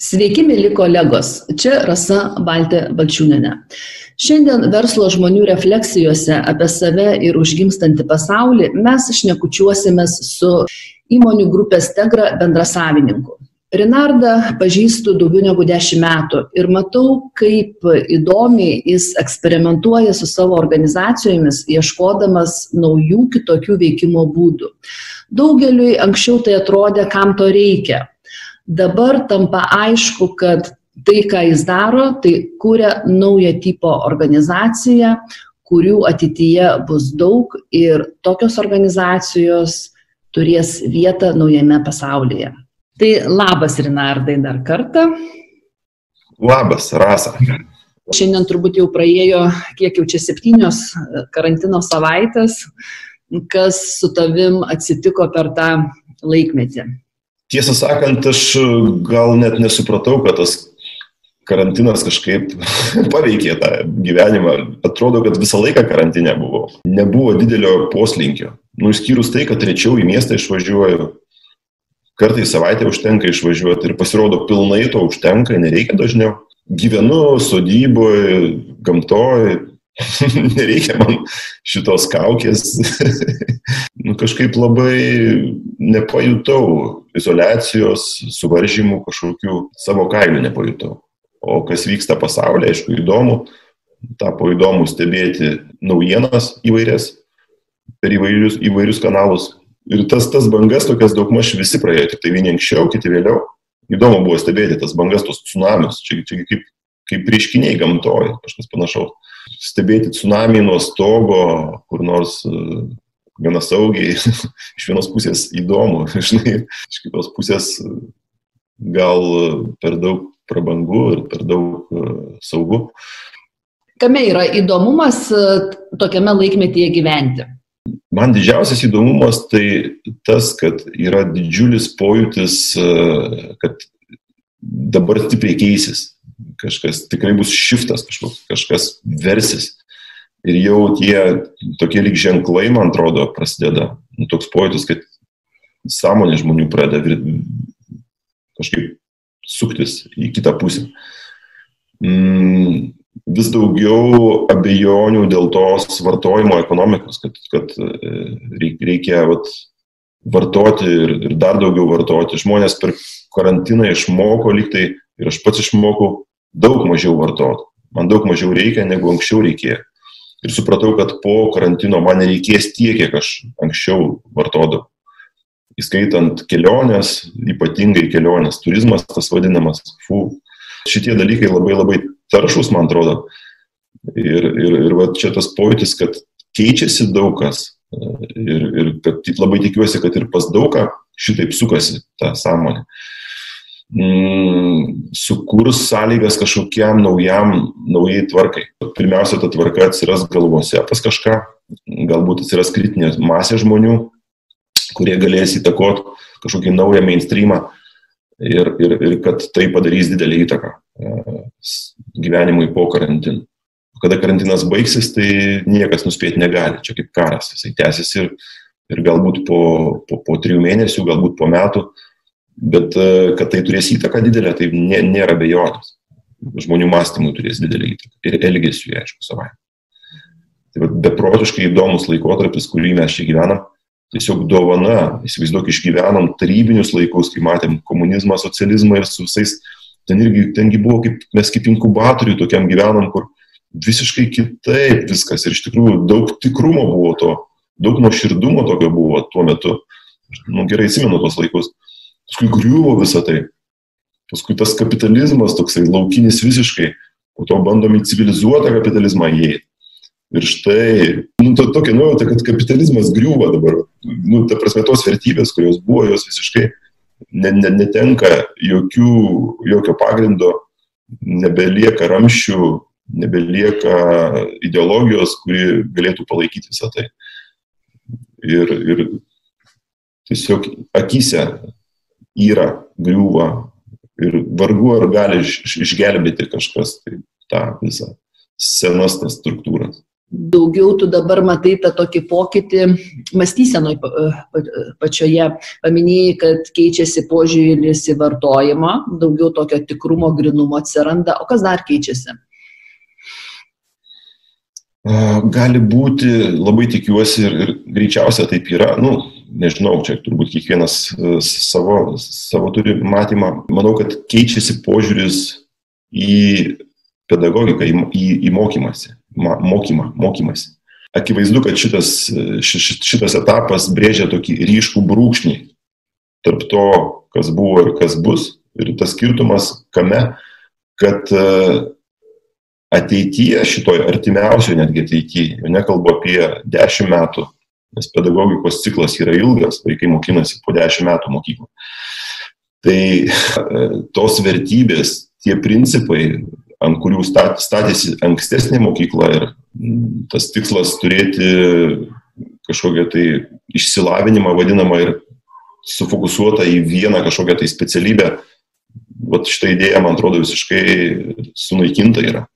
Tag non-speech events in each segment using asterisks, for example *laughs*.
Sveiki, mėly kolegos. Čia Rasa Baltė Balčiūnenė. Šiandien verslo žmonių refleksijose apie save ir užgimstantį pasaulį mes šnekučiuosimės su įmonių grupės Tegra bendrasavininku. Rinardą pažįstu daugiau negu dešimt metų ir matau, kaip įdomiai jis eksperimentuoja su savo organizacijomis, ieškodamas naujų kitokių veikimo būdų. Daugeliui anksčiau tai atrodė, kam to reikia dabar tampa aišku, kad tai, ką jis daro, tai kūrė naują tipo organizaciją, kurių ateityje bus daug ir tokios organizacijos turės vietą naujame pasaulyje. Tai labas, Rinardai, dar kartą. Labas, Rasa. Šiandien turbūt jau praėjo, kiek jau čia septynios karantino savaitės, kas su tavim atsitiko per tą laikmetį. Tiesą sakant, aš gal net nesupratau, kad tas karantinas kažkaip *laughs* paveikė tą gyvenimą. Atrodo, kad visą laiką karantinė buvo. Nebuvo didelio poslinkio. Nu, išskyrus tai, kad rečiau į miestą išvažiuoju. Kartai savaitę užtenka išvažiuoti ir pasirodo pilnai to užtenka, nereikia dažniau. Gyvenu sodyboje, gamtoje, *laughs* nereikia man šitos kaukės. *laughs* nu, kažkaip labai nepajutau izolacijos, suvaržymų kažkokių savo kailių nepajutau. O kas vyksta pasaulyje, aišku, įdomu, tapo įdomu stebėti naujienas įvairias per įvairius, įvairius kanalus. Ir tas, tas bangas tokias daugmaž visi praėjo, tik tai vieni anksčiau, kiti vėliau. Įdomu buvo stebėti tas bangas, tos tsunamius, čia, čia kaip, kaip reiškiniai gamtoje, kažkas panašaus stebėti tsunami nuo stogo, kur nors e, gana saugiai, *laughs* iš vienos pusės įdomu, *laughs* žinai, iš kitos pusės e, gal per daug prabangu ir per daug e, saugu. Kame yra įdomumas tokiame laikmetyje gyventi? Man didžiausias įdomumas tai tas, kad yra didžiulis pojūtis, kad dabar stipriai keisis kažkas tikrai bus šiftas, kažkoks, kažkas versis. Ir jau tie tokie lyg ženklai, man atrodo, prasideda. Nu, toks pojūtis, kad sąmonė žmonių pradeda kažkaip suktis į kitą pusę. Mm, vis daugiau abejonių dėl tos vartojimo ekonomikos, kad, kad e, reikia vat, vartoti ir, ir dar daugiau vartoti. Žmonės per karantiną išmoko liktai ir aš pats išmokau daug mažiau vartoti. Man daug mažiau reikia, negu anksčiau reikėjo. Ir supratau, kad po karantino man nereikės tiek, kiek aš anksčiau vartodavau. Įskaitant keliones, ypatingai keliones, turizmas tas vadinamas, fu. Šitie dalykai labai labai taršus, man atrodo. Ir, ir, ir va, čia tas pojūtis, kad keičiasi daug kas. Ir, ir kad labai tikiuosi, kad ir pas daugą šitaip sukasi ta sąmonė. Mm, sukurs sąlygas kažkokiam naujam, naujai tvarkai. Pirmiausia, ta tvarka atsiras galvose pas kažką, galbūt atsiras kritinė masė žmonių, kurie galės įtakoti kažkokį naują mainstreamą ir, ir, ir kad tai padarys didelį įtaką e, gyvenimui po karantino. Kada karantinas baigsis, tai niekas nuspėti negali, čia kaip karas, jisai tęsis ir, ir galbūt po, po, po trijų mėnesių, galbūt po metų Bet e, kad tai turės įtaką didelę, tai nė, nėra bejonės. Žmonių mąstymui turės didelį įtaką ir elgesiu, aišku, savai. Tai beprotiškai įdomus laikotarpis, kurį mes čia gyvenam, tiesiog dovana, įsivaizduok, išgyvenom tarybinius laikus, kai matėm komunizmą, socializmą ir su visais, ten irgi, tengi buvo kaip, mes kaip inkubatoriui tokiam gyvenam, kur visiškai kitaip viskas ir iš tikrųjų daug tikrumo buvo to, daug nuoširdumo tokio buvo tuo metu. Nu, gerai atsimenu tos laikus paskui griuvo visą tai. Paskui tas kapitalizmas toksai laukinis visiškai, po to bandom į civilizuotą kapitalizmą įeiti. Ir štai, nu, to, tokia nuojauta, kad kapitalizmas griūva dabar. Nu, ta prasme, tos vertybės, kurios buvo, jos visiškai ne, ne, netenka jokių, jokio pagrindo, nebelieka ramščių, nebelieka ideologijos, kuri galėtų palaikyti visą tai. Ir, ir tiesiog akise yra, griūva ir vargu ar gali iš, išgelbėti kažkas tai tą visą senas tas struktūras. daugiau tu dabar matai tą tokį pokytį mąstysenoj pačioje. Paminėjai, kad keičiasi požiūris į vartojimą, daugiau tokio tikrumo, grinumo atsiranda. O kas dar keičiasi? Gali būti, labai tikiuosi ir, ir greičiausia taip yra, nu, nežinau, čia turbūt kiekvienas e, savo, savo turi matymą. Manau, kad keičiasi požiūris į pedagogiką, į, į, į mokymasi, mokymą, mokymasi. Akivaizdu, kad šitas, šitas etapas brėžia tokį ryškų brūkšnį tarp to, kas buvo ir kas bus. Ir tas skirtumas kame, kad e, ateityje, šitoj artimiausioje netgi ateityje, jau nekalbu apie 10 metų, nes pedagogikos ciklas yra ilgas, vaikai mokinasi po 10 metų mokyklą. Tai e, tos vertybės, tie principai, ant kurių statėsi ankstesnė mokykla ir tas tikslas turėti kažkokią tai išsilavinimą vadinamą ir sufokusuota į vieną kažkokią tai specialybę, vat šitą idėją, man atrodo, visiškai sunaikinta yra.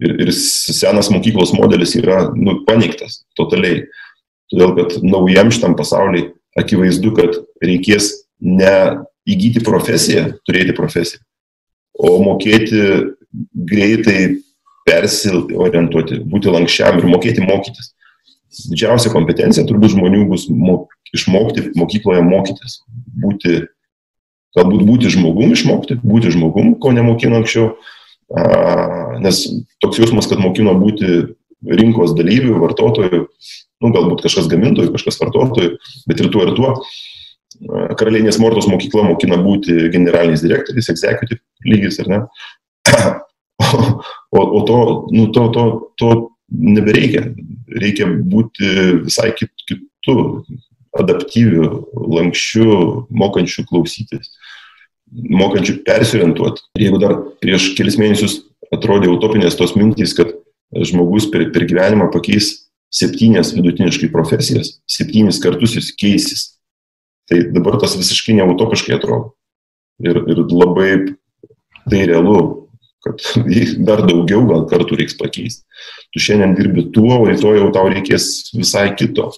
Ir, ir senas mokyklos modelis yra nu, paneigtas totaliai. Todėl, kad naujam šitam pasauliui akivaizdu, kad reikės ne įgyti profesiją, turėti profesiją, o mokėti greitai persiorientuoti, būti lankščiam ir mokėti mokytis. Didžiausia kompetencija turbūt žmonių bus mok, išmokti mokykloje mokytis. Būti, galbūt būti žmogum išmokti, būti žmogum, ko nemokino anksčiau, nes toks jausmas, kad mokino būti rinkos dalyvių, vartotojų, nu, galbūt kažkas gamintojų, kažkas vartotojų, bet ir tuo ir tuo. Karalienės Mortos mokykla mokina būti generaliniais direktoriais, executive lygis, ar ne? *coughs* O, o to, nu, to, to, to nebereikia. Reikia būti visai kit, kitų, adaptyvių, lankščių, mokančių klausytis, mokančių persiorientuoti. Ir jeigu dar prieš kelis mėnesius atrodė utopinės tos mintys, kad žmogus per, per gyvenimą pakeis septynės vidutiniškai profesijas, septynis kartus jis keisis. Tai dabar tas visiškai neutopiškai atrodo. Ir, ir labai tai realu kad *laughs* dar daugiau gal kartų reiks pakeisti. Tu šiandien dirbi tuo, o rytoj jau tau reikės visai kito.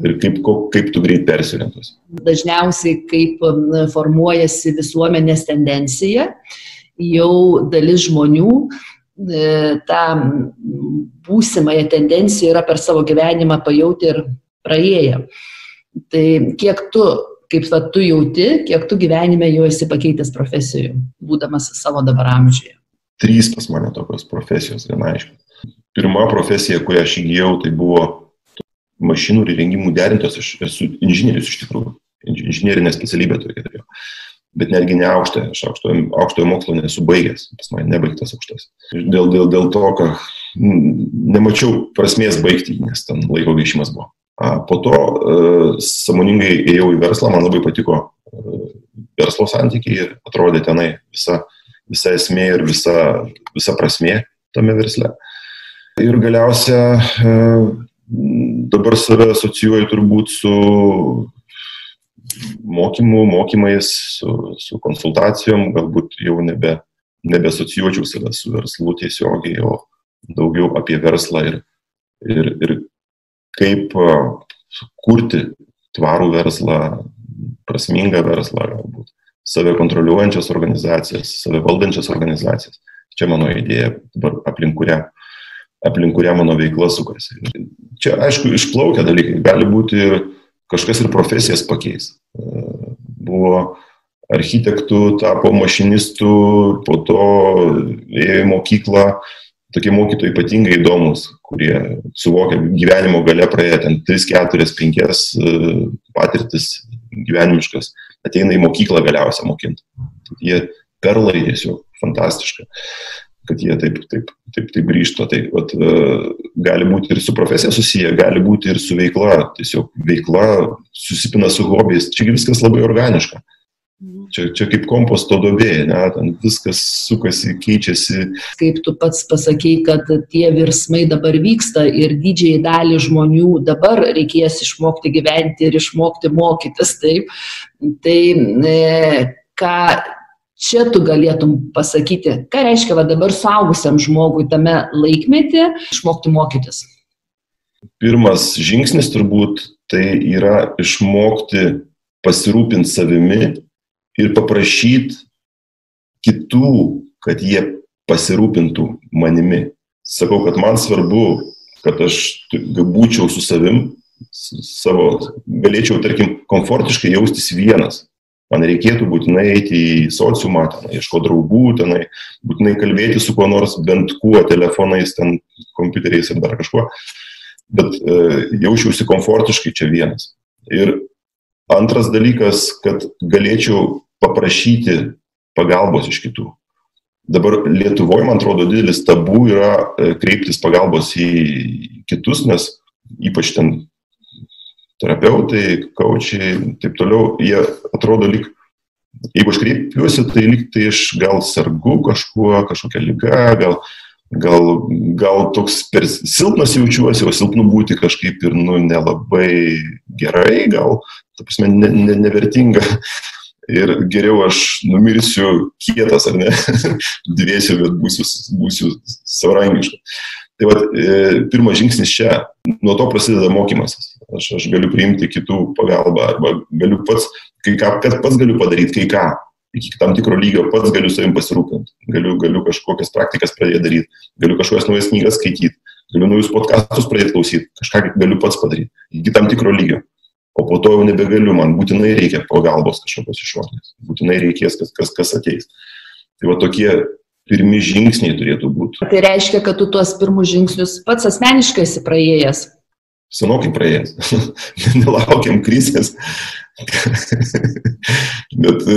Ir kaip, kaip tu greit persiorientuosi. Dažniausiai, kaip formuojasi visuomenės tendencija, jau dalis žmonių e, tą būsimąją tendenciją yra per savo gyvenimą pajauti ir praėję. Tai kiek tu, kaip va, tu jauti, kiek tu gyvenime jau esi pakeitęs profesijų, būdamas savo dabar amžiuje? trys pas mane tokios profesijos gana aiškiai. Pirma profesija, kurią aš įgyjau, tai buvo mašinų ir įrengimų derintas, aš esu inžinierius iš tikrųjų, inžinierinė specialybė tokia turėjau. Bet netgi ne aukštą, aš aukštojo, aukštojo mokslo nesu baigęs, pas mane nebaigtas aukštas. Dėl, dėl, dėl to, kad nemačiau prasmės baigti, nes ten laiko gaišimas buvo. Po to uh, samoningai ėjau į verslą, man labai patiko uh, verslo santykiai ir atrodė tenai visa visa esmė ir visa, visa prasmė tame versle. Ir galiausia, e, dabar save asocijuoju turbūt su mokymu, mokymais, su, su konsultacijom, galbūt jau nebe, nebesocijuočiau save su verslu tiesiogiai, o daugiau apie verslą ir, ir, ir kaip kurti tvarų verslą, prasmingą verslą galbūt save kontroliuojančias organizacijas, save valdančias organizacijas. Čia mano idėja, aplink kurią, aplink kurią mano veikla sukasi. Čia, aišku, išplaukia dalykai. Gali būti kažkas ir profesijas pakeis. Buvo architektų, tapo mašinistų, po to ėjo į mokyklą, tokie mokytojai ypatingai įdomus, kurie suvokia gyvenimo gale praėję ten 3, 4, 5 patirtis gyvenimiškas ateina į mokyklą galiausiai mokinti. Jie perlai tiesiog fantastiška, kad jie taip, taip, taip, taip grįžta. Tai vat, e, gali būti ir su profesija susiję, gali būti ir su veikla. Tiesiog veikla susipina su hobiais. Čia viskas labai organiška. Čia, čia kaip komposto dobė, ne, ten viskas sukasi, keičiasi. Kaip tu pats pasakei, kad tie virsmai dabar vyksta ir didžiai dalį žmonių dabar reikės išmokti gyventi ir išmokti mokytis. Taip. Tai e, ką čia tu galėtum pasakyti, ką reiškia va, dabar suaugusiam žmogui tame laikmetį išmokti mokytis? Pirmas žingsnis turbūt tai yra išmokti pasirūpinti savimi ir paprašyti kitų, kad jie pasirūpintų manimi. Sakau, kad man svarbu, kad aš būčiau su savim, savo, galėčiau, tarkim, komfortiškai jaustis vienas. Man reikėtų būtinai eiti į sociumą, ten, ieško draugų, tenai, būtinai kalbėti su kuo nors, bent kuo, telefonais, ten, kompiuteriais ir dar kažkuo. Bet e, jaučiausi komfortiškai čia vienas. Ir antras dalykas, kad galėčiau paprašyti pagalbos iš kitų. Dabar Lietuvoje, man atrodo, didelis tabu yra e, kreiptis pagalbos į kitus, nes ypač ten terapeutai, kaučiai, taip toliau, jie atrodo lyg, jeigu aš kreipiuosi, tai lyg tai aš gal sargu kažkuo, kažkokia lyga, gal, gal, gal toks per silpnas jaučiuosi, o silpnu būti kažkaip ir, nu, nelabai gerai, gal, ta prasme, ne, ne, nevertinga. Ir geriau aš numirsiu kietas, ar ne, *laughs* dviesiu, bet būsiu, būsiu savarankiškas. Tai va, e, pirmas žingsnis čia, nuo to prasideda mokymasis. Aš, aš galiu priimti kitų pagalbą arba galiu pats, kai ką, kad pats galiu padaryti, kai ką, iki tam tikro lygio pats galiu savim pasirūpinti, galiu, galiu kažkokias praktikas pradėti daryti, galiu kažkokias naujas knygas skaityti, galiu naujus podkastus pradėti klausyti, kažką galiu pats padaryti, iki tam tikro lygio. O po to jau nebegaliu, man būtinai reikia pagalbos kažkokios išorinės, būtinai reikės, kas, kas, kas ateis. Tai va tokie pirmi žingsniai turėtų būti. Tai reiškia, kad tu tuos pirmus žingsnius pats asmeniškai esi praėjęs. Senokai praėjęs. *laughs* Nelaukiam krizės. *laughs* Bet e,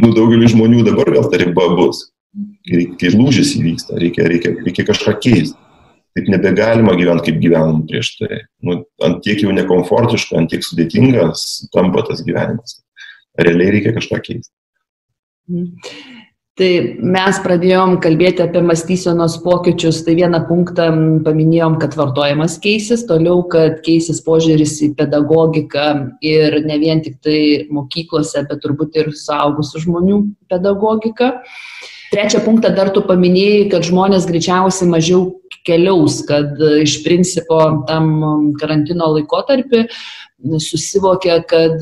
nu, daugelį žmonių dabar vėl ta riba bus. Kai lūžis įvyksta, reikia, reikia, reikia kažką keisti. Taip nebegalima gyventi, kaip gyvenom prieš tai. Nu, ant tiek jau nekomfortiška, ant tiek sudėtingas tampa tas gyvenimas. Realiai reikia kažką keisti. Mm. Tai mes pradėjom kalbėti apie mąstysenos pokyčius, tai vieną punktą paminėjom, kad vartojimas keisis, toliau, kad keisis požiūris į pedagogiką ir ne vien tik tai mokyklose, bet turbūt ir suaugusių žmonių pedagogiką. Trečią punktą dar tu paminėjai, kad žmonės greičiausiai mažiau keliaus, kad iš principo tam karantino laikotarpį susivokia, kad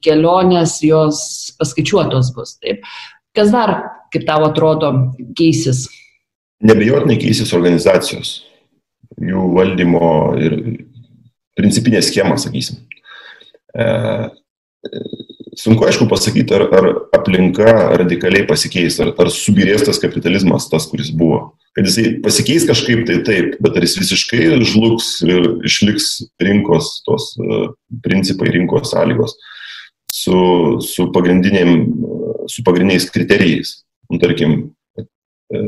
kelionės jos paskaičiuotos bus. Taip. Kas dar, kaip tau atrodo, keisis? Nebejotinai keisis organizacijos, jų valdymo ir principinė schema, sakysim. E, sunku aišku pasakyti, ar, ar aplinka radikaliai pasikeis, ar, ar subirės tas kapitalizmas, tas, kuris buvo. Kad jisai pasikeis kažkaip tai taip, bet ar jis visiškai žlugs ir išliks rinkos, tos uh, principai, rinkos sąlygos su, su su pagrindiniais kriterijais. Nu, tarkim, e,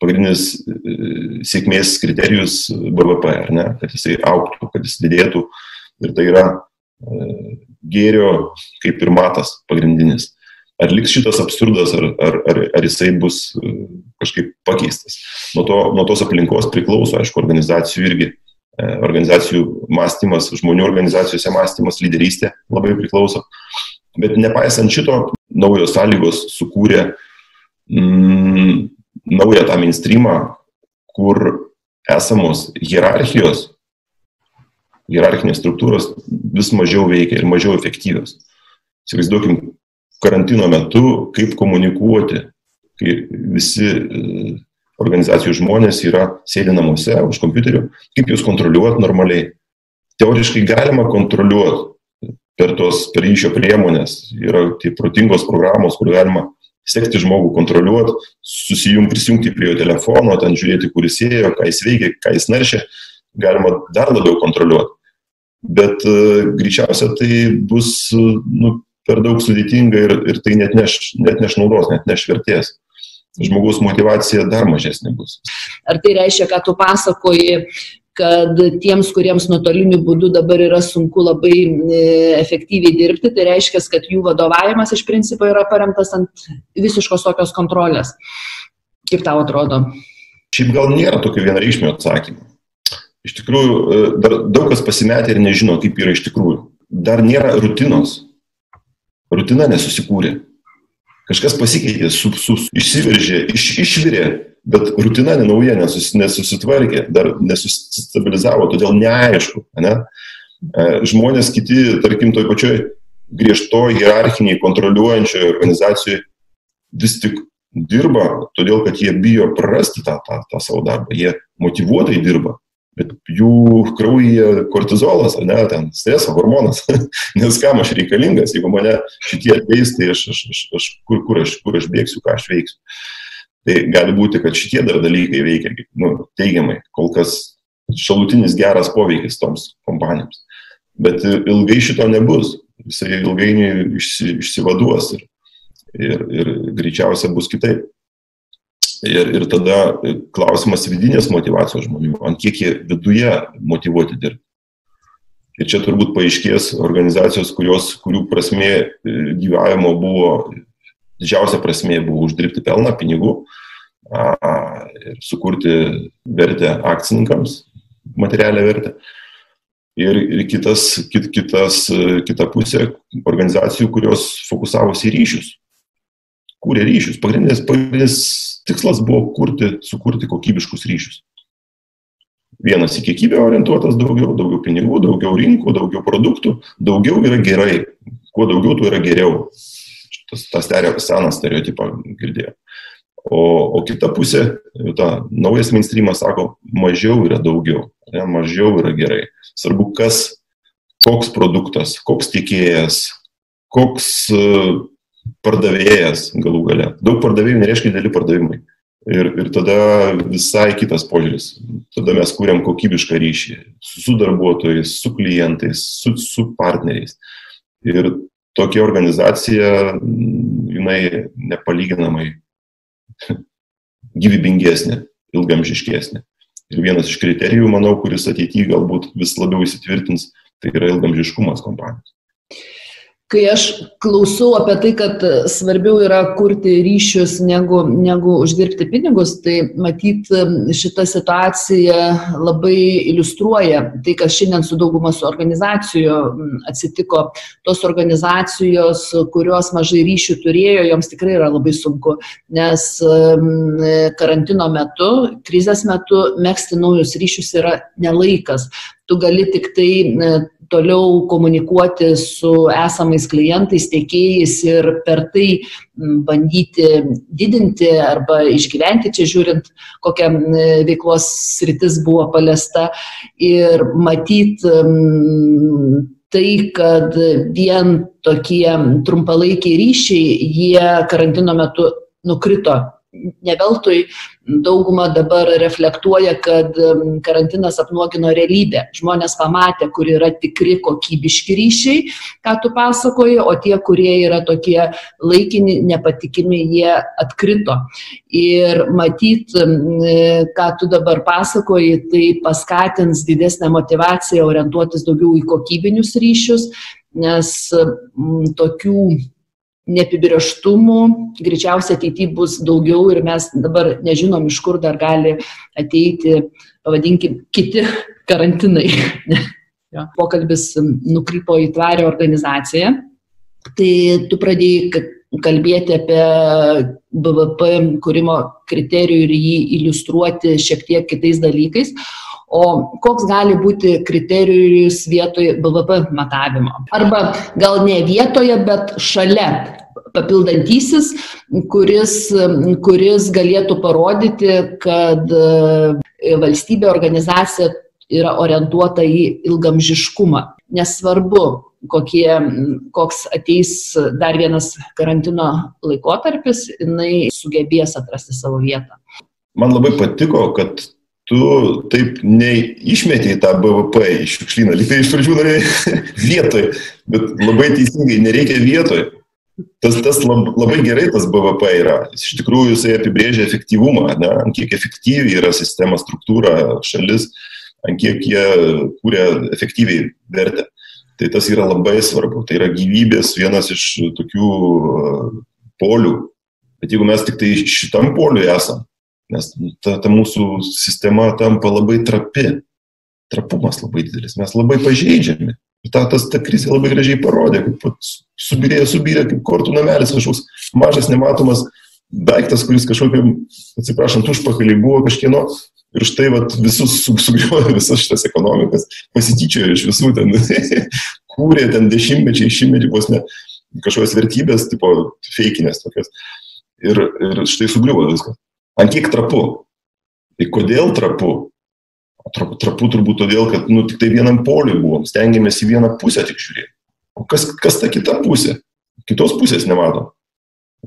pagrindinis e, sėkmės kriterijus BVP, ar ne, kad jisai auktų, kad jis didėtų ir tai yra e, gėrio kaip ir matas pagrindinis. Ar liks šitas absurdas, ar, ar, ar, ar jisai bus kažkaip pakeistas. Nuo, to, nuo tos aplinkos priklauso, aišku, organizacijų irgi organizacijų mąstymas, žmonių organizacijose mąstymas, lyderystė labai priklauso. Bet nepaisant šito, naujos sąlygos sukūrė mm, naują tą mainstreamą, kur esamos hierarchijos, hierarchinės struktūros vis mažiau veikia ir mažiau efektyvios. Įsivaizduokim, karantino metu, kaip komunikuoti, kai visi e, organizacijų žmonės yra sėdi namuose už kompiuterių, kaip juos kontroliuoti normaliai. Teoriškai galima kontroliuoti per tos per ryšio priemonės yra tai protingos programos, kur galima sekti žmogų, kontroliuoti, susijungti, prisijungti prie jo telefono, ten žiūrėti, kur jis ėjo, ką jis veikia, ką jis naršė, galima dar labiau kontroliuoti. Bet uh, greičiausia tai bus uh, nu, per daug sudėtinga ir, ir tai net neš, net neš naudos, net neš vertės žmogaus motivacija dar mažesnė bus. Ar tai reiškia, kad tu pasakoji, kad tiems, kuriems nuotoliniu būdu dabar yra sunku labai e, efektyviai dirbti, tai reiškia, kad jų vadovavimas iš principo yra paremtas ant visiškos tokios kontrolės. Kaip tau atrodo? Šiaip gal nėra tokio vienareikšmio atsakymo. Iš tikrųjų, e, dar daug kas pasimetė ir nežino, kaip yra iš tikrųjų. Dar nėra rutinos. Rutina nesusikūrė. Kažkas pasikeitė, su, su, išsiveržė, iš, išvirė bet rutina nenauja, nesus, nesusitvarkė, dar nesusistabilizavo, todėl neaišku. Ne? E, žmonės kiti, tarkim, toj pačioj griežto hierarchiniai kontroliuojančioje organizacijoje vis tik dirba, todėl kad jie bijo prarasti tą, tą, tą savo darbą. Jie motivuotai dirba, bet jų kraujyje kortizolas, ne, ten streso hormonas, *laughs* nes kam aš reikalingas, jeigu mane šitie ateis, tai aš, aš, aš, aš kur, kur, aš, kur aš bėgsiu, ką aš veiksiu. Tai gali būti, kad šitie dar dalykai veikia nu, teigiamai, kol kas šalutinis geras poveikis toms kompanijoms. Bet ilgai šito nebus, jisai ilgainiui išsi, išsivaduos ir, ir, ir greičiausia bus kitaip. Ir, ir tada klausimas vidinės motivacijos žmonių, ant kiek jie viduje motivuoti dirbti. Ir čia turbūt paaiškės organizacijos, kurios, kurių prasme gyvavimo buvo, didžiausia prasme buvo uždirbti pelną, pinigų a, ir sukurti vertę akcininkams, materialią vertę. Ir, ir kitas, kit, kitas, kita pusė organizacijų, kurios fokusavosi į ryšius kūrė ryšius. Pagrindinis, pagrindinis tikslas buvo kurti, sukurti kokybiškus ryšius. Vienas į kiekybę orientuotas daugiau, daugiau pinigų, daugiau rinkų, daugiau produktų, daugiau yra gerai. Kuo daugiau, tuo yra geriau. Tas, tas stereo, senas stereotipą girdėjau. O, o kita pusė, ta naujas mainstreamas sako, mažiau yra daugiau, ne, mažiau yra gerai. Svarbu, kas, koks produktas, koks tiekėjas, koks uh, pardavėjas galų gale. Daug pardavėjų nereiškia dideli pardavimai. Ir, ir tada visai kitas požiūris. Tada mes kūrėm kokybišką ryšį su darbuotojais, su klientais, su, su partneriais. Ir tokia organizacija, jinai nepalyginamai *laughs* gyvybingesnė, ilgamžiškesnė. Ir vienas iš kriterijų, manau, kuris ateityje galbūt vis labiau įsitvirtins, tai yra ilgamžiškumas kompanijos kai aš klausau apie tai, kad svarbiau yra kurti ryšius negu, negu uždirbti pinigus, tai matyt šita situacija labai iliustruoja tai, kas šiandien su daugumas organizacijų atsitiko. Tos organizacijos, kurios mažai ryšių turėjo, joms tikrai yra labai sunku, nes karantino metu, krizės metu, mėgsti naujus ryšius yra nelaikas. Tu gali tik tai toliau komunikuoti su esamais klientais, tiekėjais ir per tai bandyti didinti arba išgyventi, čia žiūrint, kokia veiklos sritis buvo paliesta. Ir matyti tai, kad vien tokie trumpalaikiai ryšiai, jie karantino metu nukrito neveltui dauguma dabar reflektuoja, kad karantinas apnuogino realybę. Žmonės pamatė, kur yra tikri kokybiški ryšiai, ką tu pasakoji, o tie, kurie yra tokie laikini, nepatikimi, jie atkrito. Ir matyt, ką tu dabar pasakoji, tai paskatins didesnę motivaciją orientuotis daugiau į kokybinius ryšius, nes tokių neapibrieštumų greičiausiai ateityje bus daugiau ir mes dabar nežinom, iš kur dar gali ateiti, pavadinkim, kiti karantinai. jo. Pokalbis nukrypo į tvarią organizaciją. Tai tu pradėjai kalbėti apie BVP kūrimo kriterijų ir jį iliustruoti šiek tiek kitais dalykais. O koks gali būti kriterijus vietoj BVP matavimo? Arba gal ne vietoje, bet šalia papildantysis, kuris, kuris galėtų parodyti, kad e, valstybė organizacija yra orientuota į ilgamžiškumą. Nesvarbu, kokie, koks ateis dar vienas karantino laikotarpis, jinai sugebės atrasti savo vietą. Man labai patiko, kad tu taip neišmetėjai tą BVP iš šiukšlyną, lyg tai iš pradžių norėjai *laughs* vietoj, bet labai teisingai, nereikia vietoj. Tas, tas labai gerai tas BVP yra. Iš tikrųjų, jisai apibrėžia efektyvumą, ne, ant kiek efektyviai yra sistema, struktūra, šalis, ant kiek jie kūrė efektyviai vertę. Tai tas yra labai svarbu. Tai yra gyvybės vienas iš tokių polių. Bet jeigu mes tik tai šitam poliui esam, nes ta, ta mūsų sistema tampa labai trapi, trapumas labai didelis, mes labai pažeidžiami. Ir ta, tas, ta krizė labai gražiai parodė, kaip subirėjo, subirė, kaip kortų namelis kažkoks mažas, nematomas, daiktas, kuris kažkokiam, atsiprašant, užpakalį buvo kažkieno ir štai vat, visus sugriovė visas šitas ekonomikas, pasityčiojo iš visų ten, *laughs* kūrė ten dešimtmečiai, šimtmečiai vos ne kažkokios vertybės, tipo feikinės tokias. Ir, ir štai sugriuvo viskas. Ant kiek trapu? Tai kodėl trapu? Trapu, turbūt todėl, kad nu, tik tai vienam poliui buvom, stengiamės į vieną pusę tik žiūrėti. O kas, kas ta kita pusė? Kitos pusės nematom.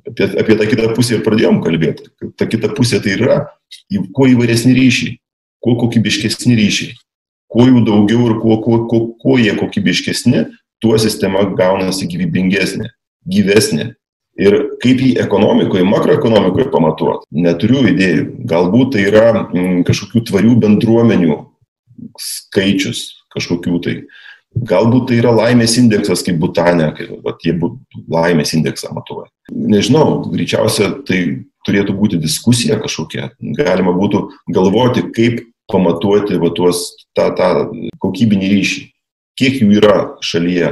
Apie, apie tą kitą pusę ir pradėjom kalbėti. Ta kita pusė tai yra kuo įvairesni ryšiai, kuo kokybiškesni ryšiai. Kuo jų daugiau ir kuo, kuo, kuo, kuo jie kokybiškesni, tuo sistema gaunasi gyvybingesnė, gyvesnė. Ir kaip jį ekonomikoje, makroekonomikoje pamatuoti, neturiu idėjų. Galbūt tai yra m, mm, kažkokių tvarių bendruomenių skaičius, kažkokių tai. Galbūt tai yra laimės indeksas kaip Butanė, kaip vat, jie laimės indeksą matuoja. Nežinau, greičiausia tai turėtų būti diskusija kažkokia. Galima būtų galvoti, kaip pamatuoti va, tuos, tą, tą kokybinį ryšį kiek jų yra šalyje,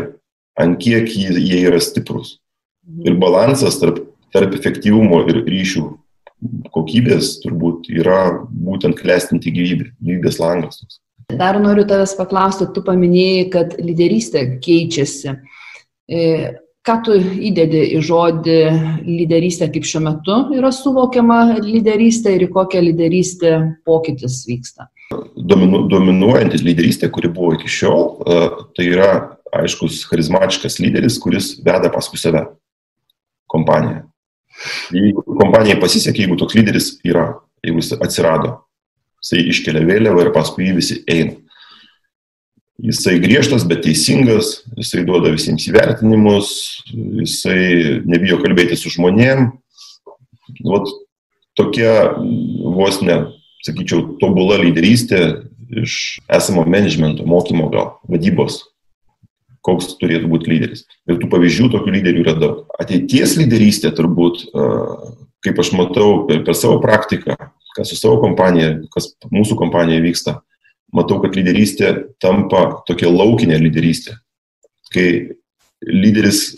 ant kiek jie yra stiprus. Ir balansas tarp, tarp efektyvumo ir ryšių kokybės turbūt yra būtent klestinti gyvybę, gyvybės langas. Dar noriu tavęs paklausti, tu paminėjai, kad lyderystė keičiasi. E, ką tu įdedi į žodį lyderystė, kaip šiuo metu yra suvokiama lyderystė ir į kokią lyderystę pokytis vyksta? dominu, dominuojanti lyderystė, kuri buvo iki šiol, e, tai yra aiškus charizmatiškas lyderis, kuris veda paskui save kompaniją. Jeigu kompanijai pasisekė, jeigu toks lyderis yra, jeigu jis atsirado, jisai iškelia vėliavą ir paskui jį visi eina. Jisai griežtas, bet teisingas, jisai duoda visiems įvertinimus, jisai nebijo kalbėti su žmonėm. Vat tokia vos ne sakyčiau, tobula lyderystė iš esamo managemento, mokymo gal, vadybos, koks turėtų būti lyderis. Ir tų pavyzdžių tokių lyderių yra daug. Ateities lyderystė turbūt, kaip aš matau per, per savo praktiką, kas su savo kompanija, kas mūsų kompanija vyksta, matau, kad lyderystė tampa tokia laukinė lyderystė, kai lyderis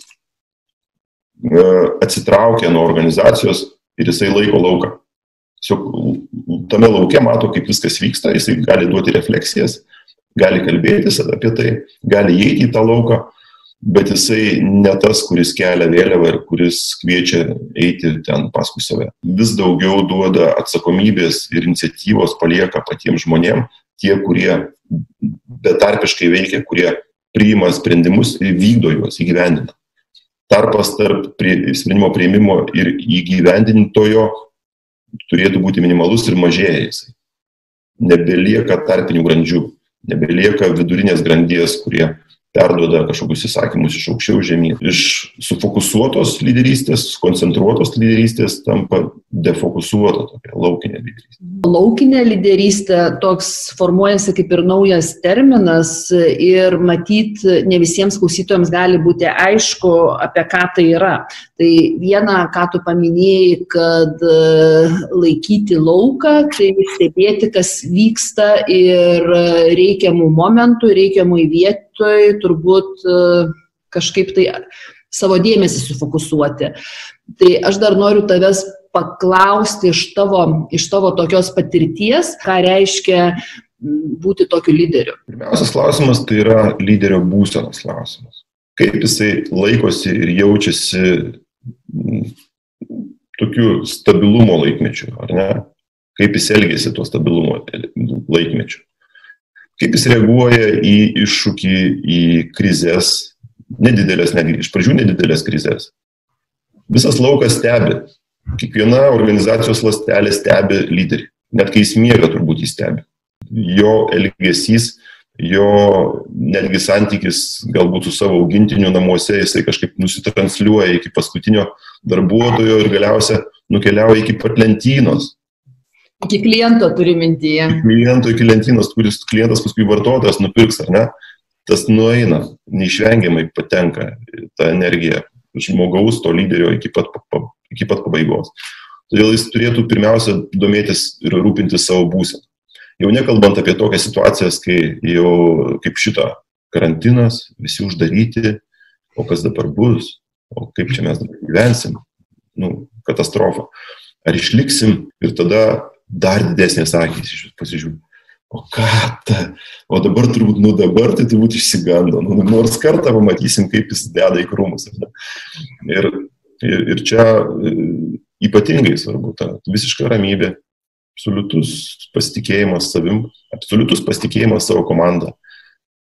atsitraukia nuo organizacijos ir jisai laiko lauką. Tiesiog tame laukia mato, kaip viskas vyksta, jisai gali duoti refleksijas, gali kalbėtis apie tai, gali įeiti į tą lauką, bet jisai ne tas, kuris kelia vėliavą ir kuris kviečia eiti ten paskui save. Vis daugiau duoda atsakomybės ir iniciatyvos palieka patiems žmonėm, tie, kurie betarpiškai veikia, kurie priima sprendimus ir vykdo juos, įgyvendina. Tarpas tarp prie, sprendimo prieimimo ir įgyvendintojo turėtų būti minimalus ir mažėja jisai. Nebelieka tarpinių grandžių, nebelieka vidurinės grandies, kurie perduoda kažkokius įsakymus iš aukščiau žemyn. Iš sufokusuotos lyderystės, koncentruotos lyderystės tampa defokusuota tokia laukinė lyderystė. Laukinė lyderystė toks formuojasi kaip ir naujas terminas ir matyt, ne visiems klausytojams gali būti aišku, apie ką tai yra. Tai viena, ką tu paminėjai, kad laikyti lauką, tai stebėti, kas vyksta ir reikiamų momentų, reikiamų įvietų mokytojui turbūt e, kažkaip tai savo dėmesį sufokusuoti. Tai aš dar noriu tavęs paklausti iš tavo, iš tavo tokios patirties, ką reiškia būti tokiu lyderiu. Pirmiausias klausimas tai yra lyderio būsenos klausimas. Kaip jisai laikosi ir jaučiasi tokiu stabilumo laikmečiu, ar ne? Kaip jis elgėsi tuo stabilumo laikmečiu kaip jis reaguoja į iššūkį, į krizės, nedidelės, netgi iš pradžių nedidelės krizės. Visas laukas stebi, kiekviena organizacijos lastelė stebi lyderį, net kai jis miega turbūt jis stebi. Jo elgesys, jo netgi santykis galbūt su savo augintiniu namuose, jisai kažkaip nusitransliuoja iki paskutinio darbuotojo ir galiausia nukeliauja iki pat lentynos Iki kliento turi mintyje. Kliento, iki lentynos, kuris klientas paskui vartotojas nupirks, ar ne? Tas nueina, neišvengiamai patenka ta energija žmogaus, to lyderio iki pat, iki pat pabaigos. Todėl jis turėtų pirmiausia domėtis ir rūpintis savo būseną. Jau nekalbant apie tokias situacijas, kai jau kaip šito karantinas, visi uždaryti, o kas dabar bus, o kaip čia mes dabar gyvensim. nu, katastrofa. Ar išliksim ir tada dar didesnės akys pasižiūrė. O ką ta? O dabar turbūt, nu dabar tai turbūt išsigando. Nu, nors kartą pamatysim, kaip jis deda į krūmus. Ir, ir, ir čia e, ypatingai svarbu ta visiška ramybė, absoliutus pasitikėjimas savim, absoliutus pasitikėjimas savo komandą.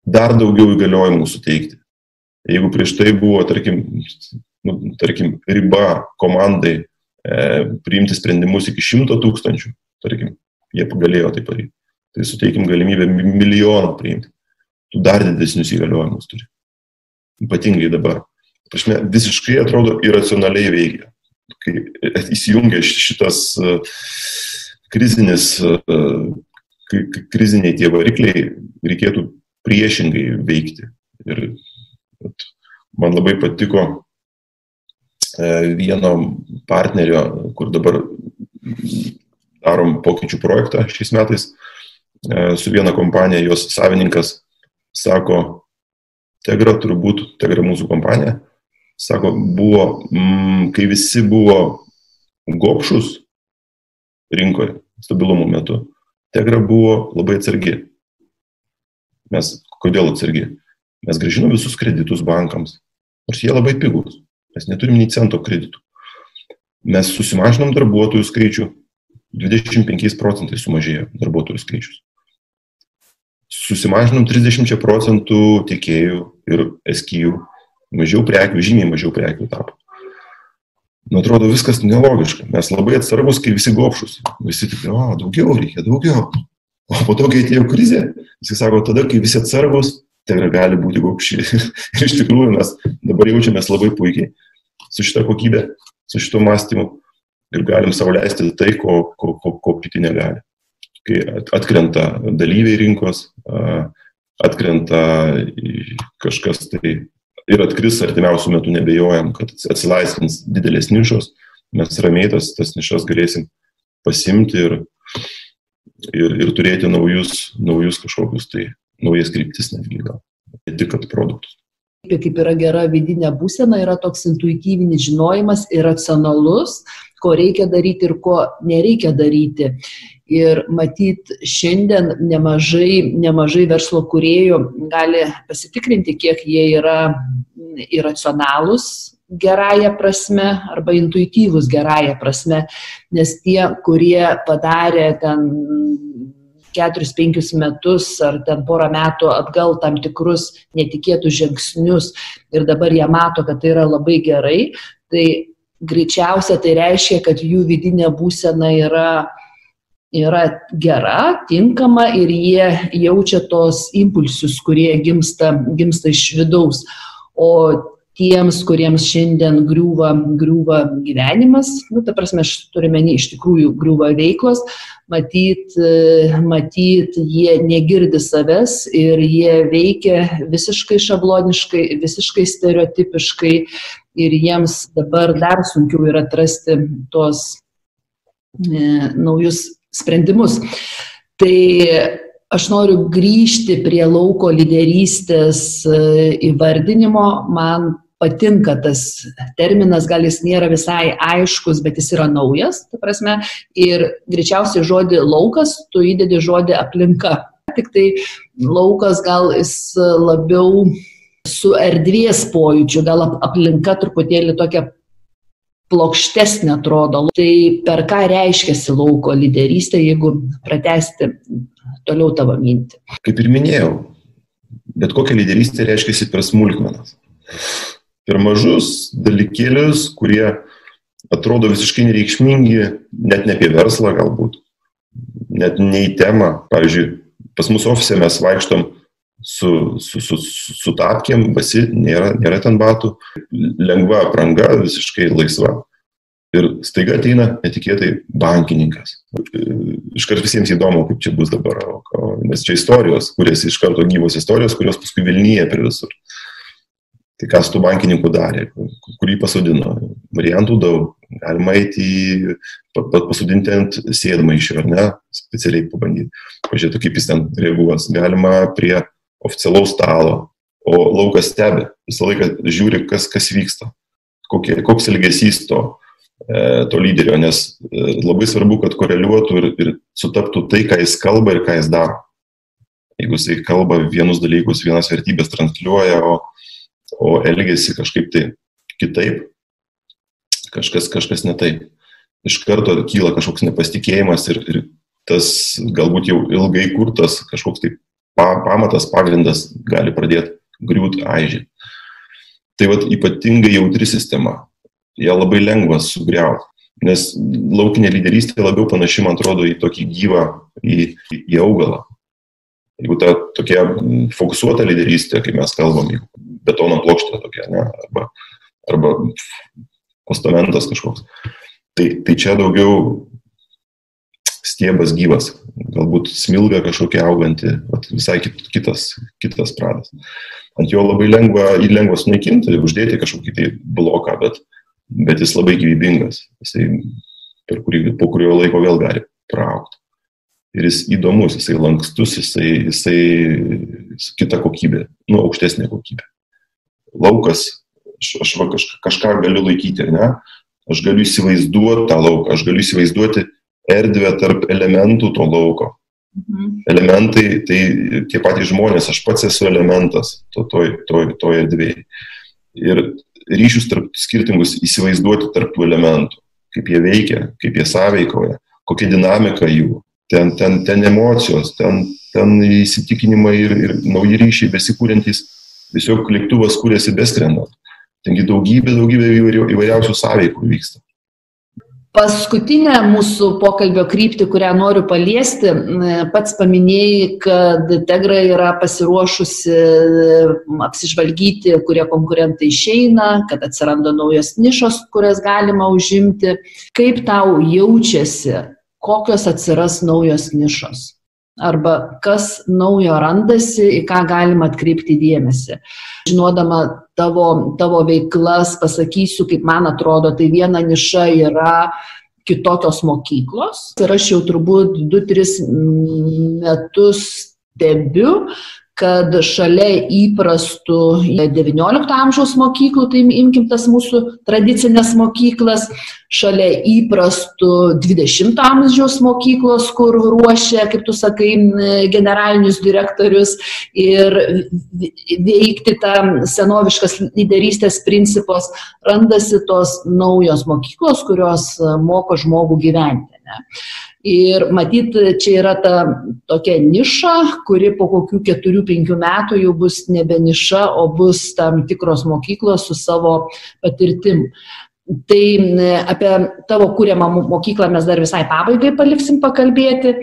Dar daugiau įgaliojimų suteikti. Jeigu prieš tai buvo, tarkim, nu, tarkim riba komandai e, priimti sprendimus iki šimto tūkstančių, tarkim, jie galėjo tai padaryti tai suteikim galimybę milijoną priimti. Tu dar didesnius įgaliojimus turi. Ypatingai dabar. Prašme, visiškai atrodo iracionaliai veikia. Kai įsijungia šitas e, krizinis, e, kriziniai tie varikliai, reikėtų priešingai veikti. Ir man labai patiko e, vieno partnerio, kur dabar darom pokyčių projektą šiais metais, E, su viena kompanija, jos savininkas sako, Tegra turbūt, Tegra mūsų kompanija, sako, buvo, mm, kai visi buvo gopšus rinkoje stabilumo metu, Tegra buvo labai atsargi. Mes, kodėl atsargi? Mes gražinom visus kreditus bankams, nors jie labai pigus, mes neturim nei cento kreditų. Mes susimažinom darbuotojų skaičių, 25 procentai sumažėjo darbuotojų skaičius susimažinom 30 procentų tiekėjų ir eskijų, mažiau prekių, žymiai mažiau prekių tapo. Nu, atrodo, viskas nelogiška. Mes labai atsargus, kai visi gopšus. Visi tik, o, daugiau reikia, daugiau. O po to, kai atėjo krizė, jis sako, tada, kai visi atsargus, tai gali būti gopši. *laughs* ir iš tikrųjų mes dabar jaučiamės labai puikiai su šitą kokybę, su šito mąstymu ir galim savo leisti tai, ko, ko, ko, ko kiti negali kai atkrenta dalyviai rinkos, atkrenta kažkas tai ir atkris artimiausių metų nebejojam, kad atsilaisvins didelės nišos, mes ramiai tas, tas nišas galėsim pasimti ir, ir, ir turėti naujus, naujus kažkokius tai naujas kryptis netgi gal, ne tik kad produktus. Kaip yra gera vidinė būsena, yra toks intuityvinis žinojimas ir racionalus, ko reikia daryti ir ko nereikia daryti. Ir matyt, šiandien nemažai, nemažai verslo kuriejų gali pasitikrinti, kiek jie yra iracionalūs gerąją prasme arba intuityvus gerąją prasme, nes tie, kurie padarė ten keturis, penkis metus ar ten porą metų atgal tam tikrus netikėtus žingsnius ir dabar jie mato, kad tai yra labai gerai, tai greičiausia tai reiškia, kad jų vidinė būsena yra yra gera, tinkama ir jie jaučia tos impulsus, kurie gimsta, gimsta iš vidaus. O tiems, kuriems šiandien griūva, griūva gyvenimas, nu, ta prasme, aš turime iš tikrųjų griūva veiklos, matyt, matyt, jie negirdi savęs ir jie veikia visiškai šabloniškai, visiškai stereotipiškai. Ir jiems dabar dar sunkiau yra atrasti tos e, naujus sprendimus. Tai aš noriu grįžti prie lauko lyderystės e, įvardinimo. Man patinka tas terminas, gal jis nėra visai aiškus, bet jis yra naujas, ta prasme, ir greičiausiai žodį laukas, tu įdedi žodį aplinka. Tik tai laukas gal jis labiau su erdvės pojūčiu, gal aplinka truputėlį tokia plokštesnė atrodo. Tai per ką reiškiasi lauko lyderystė, jeigu pratesti toliau tavo mintį? Kaip ir minėjau, bet kokia lyderystė reiškiasi per smulkmenas. Per mažus dalykėlius, kurie atrodo visiškai nereikšmingi, net ne apie verslą galbūt, net ne į temą. Pavyzdžiui, pas mus ofise mes vaikštom su, su, su, su tapkėm, basi, nėra, nėra ten batų, lengva apranga, visiškai laisva. Ir staiga ateina netikėtai bankininkas. Iškart visiems įdomu, kaip čia bus dabar, nes čia istorijos, kurias iš karto gyvos istorijos, kurios paskui Vilnyje per visur. Tai kas tų bankininkų darė, kurį pasodino. Variantų daug. Galima eiti į, pasodinti ant sėdmaišio, ar ne, specialiai pabandyti. Pažiūrėti, kaip jis ten reaguos. Galima prie oficialaus stalo, o laukas stebi, visą laiką žiūri, kas, kas vyksta, kokie, koks elgesys to, e, to lyderio, nes e, labai svarbu, kad koreliuotų ir, ir sutaptų tai, ką jis kalba ir ką jis daro. Jeigu jisai kalba vienus dalykus, vienas vertybės transliuoja, o, o elgesi kažkaip tai kitaip, kažkas, kažkas ne taip. Iš karto kyla kažkoks nepasitikėjimas ir, ir tas galbūt jau ilgai kurtas kažkoks tai pa, pamatas, pagrindas gali pradėti griūti aižiai. Tai vad ypatingai jautri sistema. Ja labai lengva sugriauti. Nes laukinė lyderystė labiau panaši, man atrodo, į tokį gyvą, į, į augalą. Jeigu ta tokia fokusuota lyderystė, kai mes kalbam, betono plokštė tokia, ne, arba, arba postamentas kažkoks, tai, tai čia daugiau stiebas gyvas, galbūt smilga kažkokia auganti, visai kitas, kitas pradas. Ant jo labai lengva, jį lengva sunaikinti, uždėti kažkokį tai bloką, bet, bet jis labai gyvybingas. Jisai per kurį, po kurio laiko vėl gali praaukti. Ir jis įdomus, jisai lankstus, jisai, jisai, kita kokybė, nu, aukštesnė kokybė. Laukas, aš, aš va, kažką, kažką galiu laikyti, ne? Aš galiu įsivaizduoti tą lauką, aš galiu įsivaizduoti erdvę tarp elementų to lauko. Mhm. Elementai, tai tie patys žmonės, aš pats esu elementas to, toj, toj, toj erdvėje. Ir ryšius tarp skirtingus įsivaizduoti tarp tų elementų, kaip jie veikia, kaip jie sąveikoja, kokia dinamika jų, ten, ten, ten emocijos, ten, ten įsitikinimai ir, ir nauji ryšiai besikūrintys, tiesiog lėktuvas kūrėsi beskrendant. Tengi daugybė, daugybė įvairiausių sąveikų vyksta. Paskutinę mūsų pokalbio kryptį, kurią noriu paliesti, pats paminėjai, kad Tegra yra pasiruošusi apsižvalgyti, kurie konkurentai išeina, kad atsiranda naujos nišos, kurias galima užimti. Kaip tau jaučiasi, kokios atsiras naujos nišos? Arba kas naujo randasi, į ką galima atkreipti dėmesį. Žinodama tavo, tavo veiklas, pasakysiu, kaip man atrodo, tai viena niša yra kitokios mokyklos. Ir aš jau turbūt 2-3 metus stebiu, kad šalia įprastų XIX amžiaus mokyklų, tai imkim tas mūsų tradicinės mokyklas, šalia įprastų XX amžiaus mokyklos, kur ruošia, kaip tu sakai, generalinius direktorius ir veikti tą senoviškas lyderystės principos, randasi tos naujos mokyklos, kurios moko žmogų gyventi. Ne? Ir matyt, čia yra ta tokia niša, kuri po kokių keturių, penkių metų jau bus nebe niša, o bus tam tikros mokyklos su savo patirtim. Tai apie tavo kūriamą mokyklą mes dar visai pabaigai paliksim pakalbėti.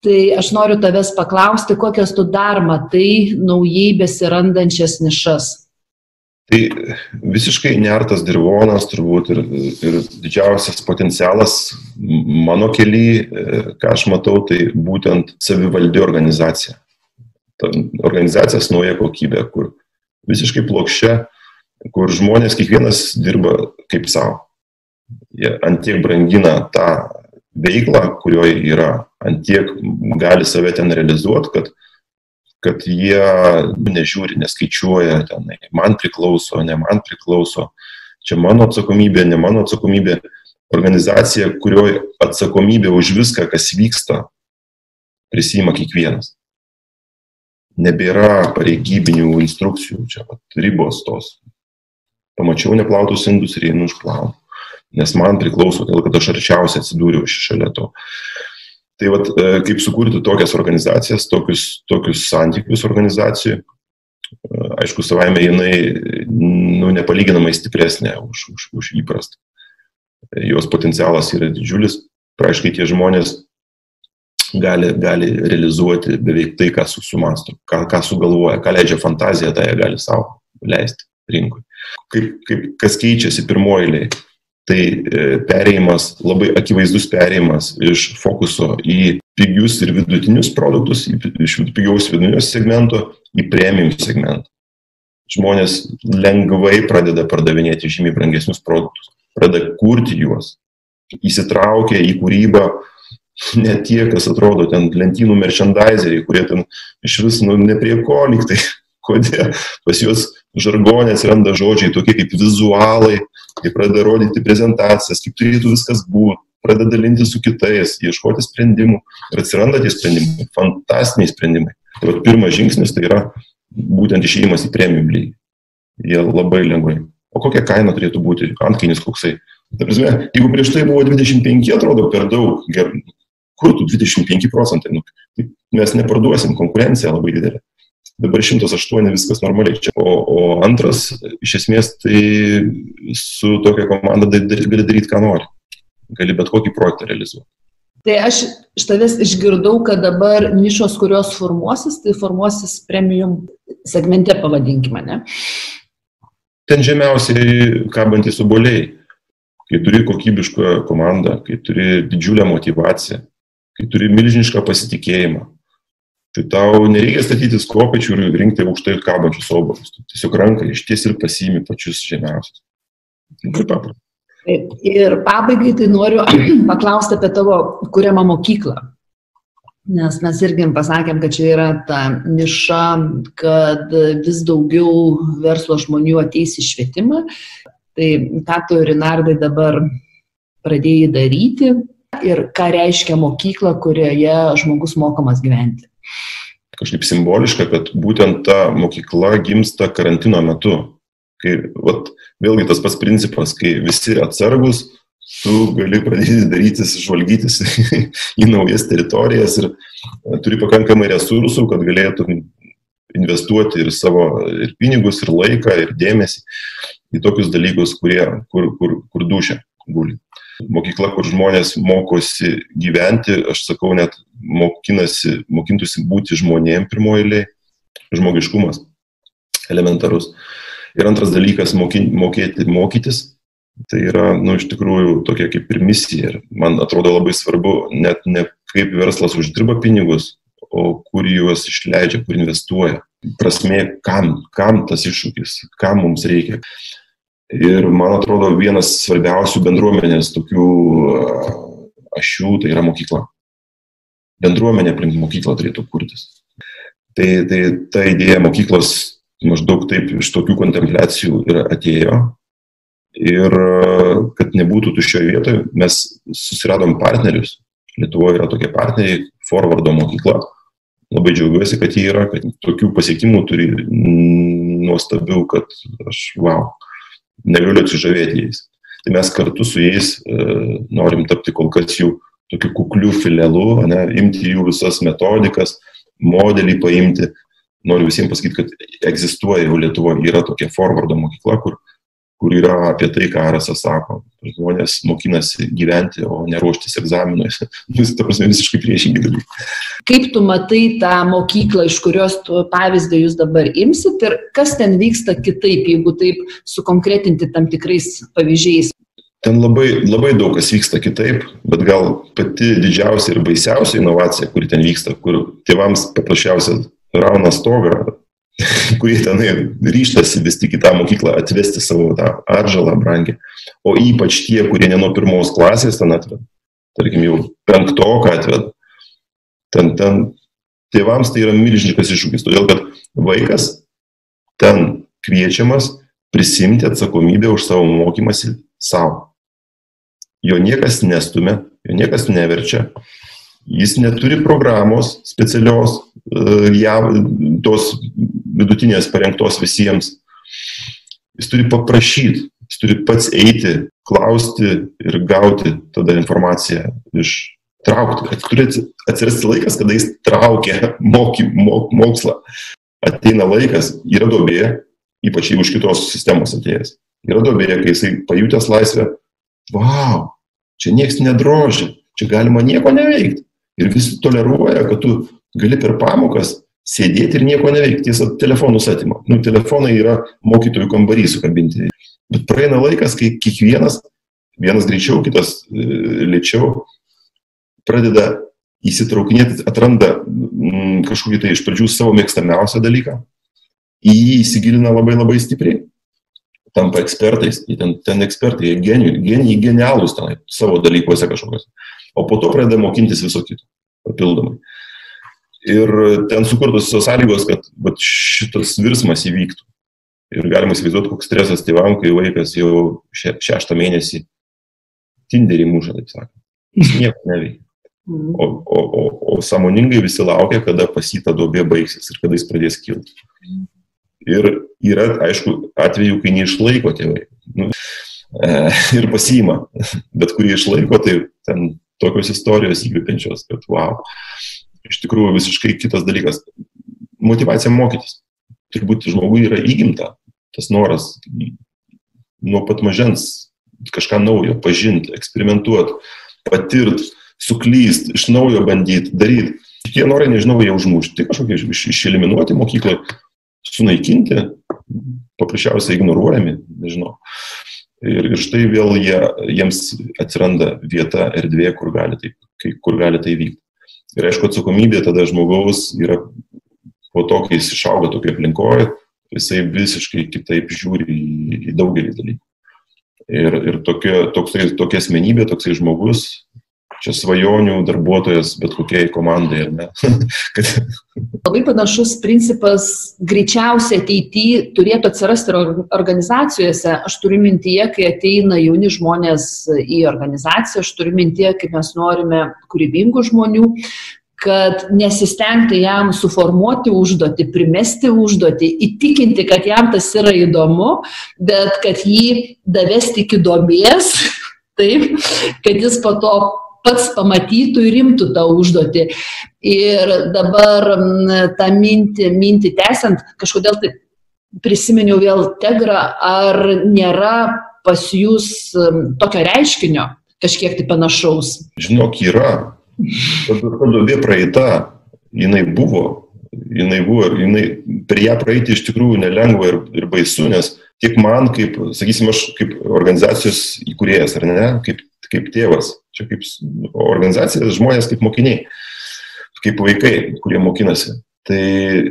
Tai aš noriu tavęs paklausti, kokias tu dar matai naujai besirandančias nišas. Tai visiškai nertas dirvonas turbūt ir, ir didžiausias potencialas mano keli, e, ką aš matau, tai būtent savivaldi organizacija. Ta organizacijos nauja kokybė, kur visiškai plokščia, kur žmonės kiekvienas dirba kaip savo. Jie antiek brangina tą veiklą, kurioje yra, antiek gali save ten realizuoti, kad kad jie nežiūri, neskaičiuoja tenai, man priklauso, ne man priklauso, čia mano atsakomybė, ne mano atsakomybė. Organizacija, kurioje atsakomybė už viską, kas vyksta, prisima kiekvienas. Nebėra pareigybinių instrukcijų, čia vat, ribos tos. Pamačiau neplautus indus ir einu išplaunu. Nes man priklauso, todėl kad aš arčiausiai atsidūriau šalia to. Tai vat, e, kaip sukurti tokias organizacijas, tokius, tokius santykius organizacijų, e, aišku, savaime jinai nu, nepalyginamai stipresnė už, už, už įprastą. Jos potencialas yra didžiulis, praaiškiai tie žmonės gali, gali realizuoti beveik tai, ką susimastų, ką, ką sugalvoja, ką leidžia fantazija, tai jie gali savo leisti rinkui. Kaip, kaip, kas keičiasi pirmoji Tai e, perėjimas, labai akivaizdus perėjimas iš fokuso į pigius ir vidutinius produktus, iš pigiaus vidutinio segmento į premium segmentą. Žmonės lengvai pradeda pardavinėti žymiai brangesnius produktus, pradeda kurti juos, įsitraukia į kūrybą ne tie, kas atrodo ten lentynų merchandiseriai, kurie ten iš vis nu, ne prie ko liktai, *laughs* kodėl pas juos žargonė atsiranda žodžiai tokie kaip vizualai, jie pradeda rodyti prezentacijas, kaip turėtų viskas būti, pradeda dalinti su kitais, ieškoti sprendimų ir atsiranda tie sprendimai, fantastiniai sprendimai. Tai vat, pirmas žingsnis tai yra būtent išėjimas į premium lygį. Jie labai lengvai. O kokia kaina turėtų būti? Antkainis koksai. Ta prasme, jeigu prieš tai buvo 25, atrodo per daug, ger, kur tu 25 procentai, nu, tai mes neparduosim, konkurencija labai didelė. Dabar 108 viskas normaliai čia. O, o antras, iš esmės, tai su tokia komanda gali daryti, ką nori. Gali bet kokį projektą realizuoti. Tai aš iš tavęs išgirdau, kad dabar nišos, kurios formuosis, tai formuosis premium segmente, pavadinkime, ne? Ten žemiausiai kabantys obuoliai. Kai turi kokybišką komandą, kai turi didžiulę motivaciją, kai turi milžinišką pasitikėjimą, tai tau nereikia statytis kopėčių ir rinkti aukštai kabančius obalus. Tiesiog ranką išties ir pasiimi pačius žemiausius. Labai paprasta. Ir pabaigai tai noriu *clears throat* paklausti apie tavo kuriamą mokyklą. Nes mes irgi pasakėm, kad čia yra ta niša, kad vis daugiau verslo žmonių ateis į švietimą. Tai ką tu, Rinardai, dabar pradėjai daryti, ir ką reiškia mokykla, kurioje žmogus mokomas gyventi. Kažkaip simboliška, kad būtent ta mokykla gimsta karantino metu. Kai, vat, vėlgi tas pats principas, kai visi atsargus, tu gali pradėti darytis, žvalgytis *laughs* į naujas teritorijas ir turi pakankamai resursų, kad galėtum investuoti ir savo ir pinigus, ir laiką, ir dėmesį į tokius dalykus, kurie, kur, kur, kur dušia guli mokykla, kur žmonės mokosi gyventi, aš sakau, net mokinasi, mokintųsi būti žmonėm pirmoji eilė, žmogiškumas elementarus. Ir antras dalykas moky, - mokėti mokytis. Tai yra, nu, iš tikrųjų tokia kaip ir misija. Ir man atrodo labai svarbu net ne kaip verslas uždirba pinigus, o kur juos išleidžia, kur investuoja. Prasmė, kam, kam tas iššūkis, kam mums reikia. Ir man atrodo, vienas svarbiausių bendruomenės tokių ašių tai yra mokykla. Bendruomenė aplink mokyklą turėtų kurtis. Tai, tai ta idėja mokyklos maždaug taip iš tokių kontempliacijų ir atėjo. Ir kad nebūtų tuščioje vietoje, mes susiradom partnerius. Lietuvoje yra tokie partneriai, Forwardo mokykla. Labai džiaugiuosi, kad jie yra, kad tokių pasiekimų turi nuostabių, kad aš, wow, negaliu atsižavėti jais. Tai mes kartu su jais e, norim tapti kol kas jų tokiu kukliu filialu, ne, imti jų visas metodikas, modelį paimti. Noriu visiems pasakyti, kad egzistuoja jau Lietuvoje, yra tokia forwardo mokykla, kur kur yra apie tai, ką Arasas sako. Žmonės mokinasi gyventi, o ne ruoštis egzaminui. *laughs* Vis, ta prasme, visiškai priešingi dalykai. Kaip tu matai tą mokyklą, iš kurios tu pavyzdį jūs dabar imsit ir kas ten vyksta kitaip, jeigu taip sukonkretinti tam tikrais pavyzdžiais? Ten labai, labai daug kas vyksta kitaip, bet gal pati didžiausia ir baisiausia inovacija, kuri ten vyksta, kur tėvams paprasčiausia rauna stogą, kurie tenai ryštasi vis tik į tą mokyklą atvesti savo tą atžalą brangį. O ypač tie, kurie ne nuo pirmos klasės ten atveda, tarkim jau penktoką atveda, ten, ten tėvams tai yra milžiniškas iššūkis, todėl kad vaikas ten kviečiamas prisimti atsakomybę už savo mokymasi savo. Jo niekas nestumia, jo niekas neverčia, jis neturi programos specialios, e, jav, tos vidutinės parengtos visiems. Jis turi paprašyti, jis turi pats eiti, klausti ir gauti tada informaciją iš traukti. Turi atsirasti laikas, kada jis traukia moky, mok, mokslą. Ateina laikas, yra dobė, ypač jeigu iš kitos sistemos atėjęs. Yra dobė, kai jisai pajutęs laisvę, wow, čia nieks nedrožia, čia galima nieko neveikti. Ir visi toleruoja, kad tu gali per pamokas sėdėti ir nieko neveikti. Tiesa, telefonus atima. Nu, telefonai yra mokytojų kambarį sukabinti. Bet praeina laikas, kai kiekvienas, vienas greičiau, kitas e, lėčiau, pradeda įsitraukinėti, atranda mm, kažkokį tai iš pradžių savo mėgstamiausią dalyką, į jį įsigilina labai labai stipriai, tampa ekspertais, ten, ten ekspertai, genijai, genijai genialūs tenai savo dalykuose kažkokios, o po to pradeda mokintis viso kito papildomai. Ir ten sukurtos visos sąlygos, kad vat, šitas virsmas įvyktų. Ir galima įsivaizduoti, koks stresas tėvam, kai vaikas jau še, šeštą mėnesį tinderį muša, taip sakant. Jis nieko neveikia. Mhm. O, o, o, o sąmoningai visi laukia, kada pasita duobė baigsis ir kada jis pradės kilti. Ir yra, aišku, atvejų, kai neišlaiko tėvai. Nu, e, ir pasiima. Bet kurie išlaiko, tai ten tokios istorijos įkvepiančios, kad wow. Iš tikrųjų visiškai kitas dalykas. Motivacija mokytis. Turbūt žmogui yra įgimta tas noras nuo pat mažens kažką naujo, pažinti, eksperimentuoti, patirti, suklysti, iš naujo bandyti, daryti. Tie norai, nežinau, jie užmušti, kažkokie iš, išeliminuoti mokykloje, sunaikinti, paprasčiausiai ignoruojami, nežinau. Ir, ir štai vėl jie, jiems atsiranda vieta, erdvė, kur gali tai, kur gali tai vykti. Ir aišku, atsakomybė tada žmogaus yra po to, kai jis išauga tokioje aplinkoje, jisai visiškai kitaip žiūri į, į daugelį dalykų. Ir, ir tokia, toksai, tokia asmenybė, toksai žmogus, čia svajonių darbuotojas bet kokiai komandai, ar ne? *laughs* Kad... Labai panašus principas greičiausiai ateityje turėtų atsirasti ir organizacijose. Aš turiu mintyje, kai ateina jauni žmonės į organizaciją, aš turiu mintyje, kaip mes norime kūrybingų žmonių, kad nesistengti jam suformuoti užduotį, primesti užduotį, įtikinti, kad jam tas yra įdomu, bet kad jį davesti iki domės, *laughs* taip, kad jis po to pats pamatytų ir rimtų tą užduotį. Ir dabar tą mintį, mintį tęsiant, kažkodėl tai prisiminiau vėl Tegrą, ar nėra pas jūs tokio reiškinio kažkiek tai panašaus? Žinok, yra Ta duobė praeita, jinai buvo, jinai buvo ir jinai, per ją praeiti iš tikrųjų nelengva ir, ir baisu, nes tiek man, kaip, sakysim, aš kaip organizacijos įkūrėjas, ar ne, kaip, kaip tėvas, čia kaip organizacija, žmonės kaip mokiniai, kaip vaikai, kurie mokinasi. Tai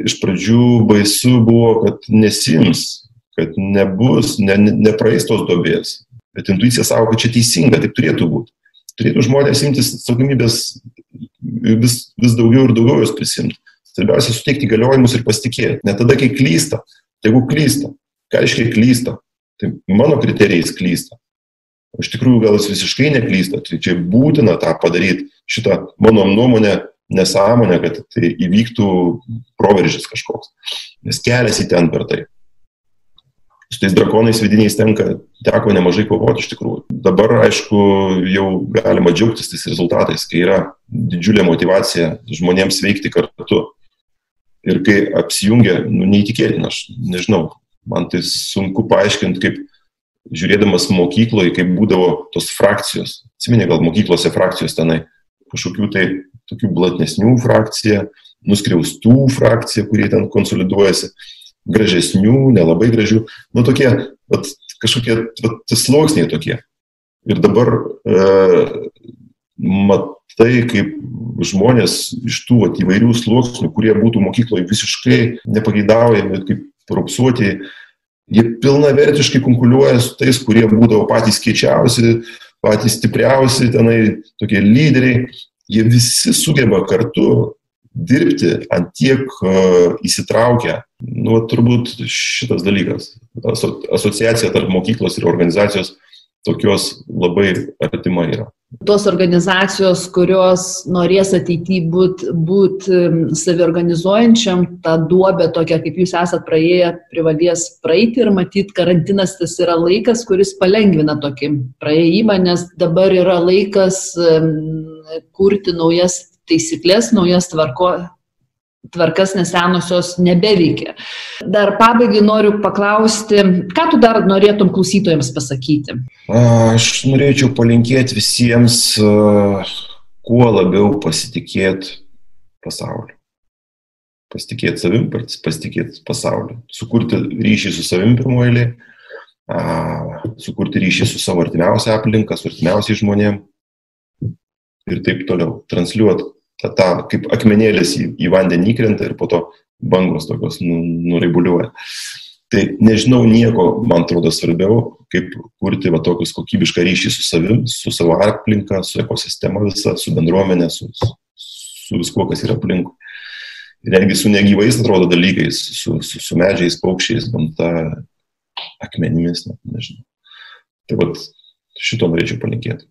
iš pradžių baisu buvo, kad nesims, kad nebus, ne, ne, nepraeis tos dobės. Bet intuicija savo, kad čia teisinga, taip turėtų būti turėtų žmonės imtis atsakomybės vis, vis daugiau ir daugiau jos prisimti. Svarbiausia suteikti galiojimus ir pasitikėti. Ne tada, kai klysta. Jeigu klysta, ką reiškia klysta? Tai mano kriterijais klysta. Iš tikrųjų gal jis visiškai neklysta. Tai čia būtina tą padaryti. Šitą mano nuomonę nesąmonę, kad tai įvyktų proveržis kažkoks. Nes keliasi ten per tai su tais drakonais vidiniais tenka, teko nemažai kovoti iš tikrųjų. Dabar, aišku, jau galima džiaugtis tais rezultatais, kai yra didžiulė motivacija žmonėms veikti kartu. Ir kai apsijungia, nu, neįtikėtina, aš nežinau, man tai sunku paaiškinti, kaip žiūrėdamas mokykloje, kaip būdavo tos frakcijos. Atsiminė, gal mokyklose frakcijos tenai kažkokių tai tokių blatnesnių frakcija, nuskriaustų frakcija, kurie ten konsoliduojasi gražesnių, nelabai gražių, nu tokie, vat, kažkokie vat, sluoksniai tokie. Ir dabar e, matai, kaip žmonės iš tų vat, įvairių sluoksnių, kurie būtų mokykloje visiškai nepageidaujami, kaip propsuoti, jie pilnavertiškai konkuliuoja su tais, kurie būdavo patys kiečiausi, patys stipriausi, tenai tokie lyderiai, jie visi sugeba kartu dirbti ant tiek uh, įsitraukę. Nu, turbūt šitas dalykas. Aso, asociacija tarp mokyklos ir organizacijos tokios labai artima yra. Tos organizacijos, kurios norės ateityje būti būt saviorganizuojančiam, tą duobę tokią, kaip jūs esat praėję, privalės praeiti ir matyti, karantinas tas yra laikas, kuris palengvina tokį praėjimą, nes dabar yra laikas kurti naujas taisyklės, naujas tvarko, tvarkas, nes senosios nebeveikia. Dar pabaigai noriu paklausti, ką tu dar norėtum klausytojams pasakyti? Aš norėčiau palinkėti visiems kuo labiau pasitikėti pasauliu. Pasitikėti savim, pasitikėti pasauliu. Sukurti ryšį su savim pirmoji, sukurti ryšį su savo artimiausia aplinka, su artimiausiais žmonėmis ir taip toliau. Transliuoti tą, tą kaip akmenėlis į, į vandenį įkrenta ir po to bangos tokios nu, nuraibuliuoja. Tai nežinau nieko, man atrodo, svarbiau, kaip kurti va tokius kokybišką ryšį su savim, su savo aplinka, su ekosistema visa, su bendruomenė, su, su viskuo, kas yra aplinkui. netgi su negyvais atrodo dalykais, su, su, su medžiais, paukščiais, gamta, akmenimis, net nežinau. Tai vat šito norėčiau palinkėti.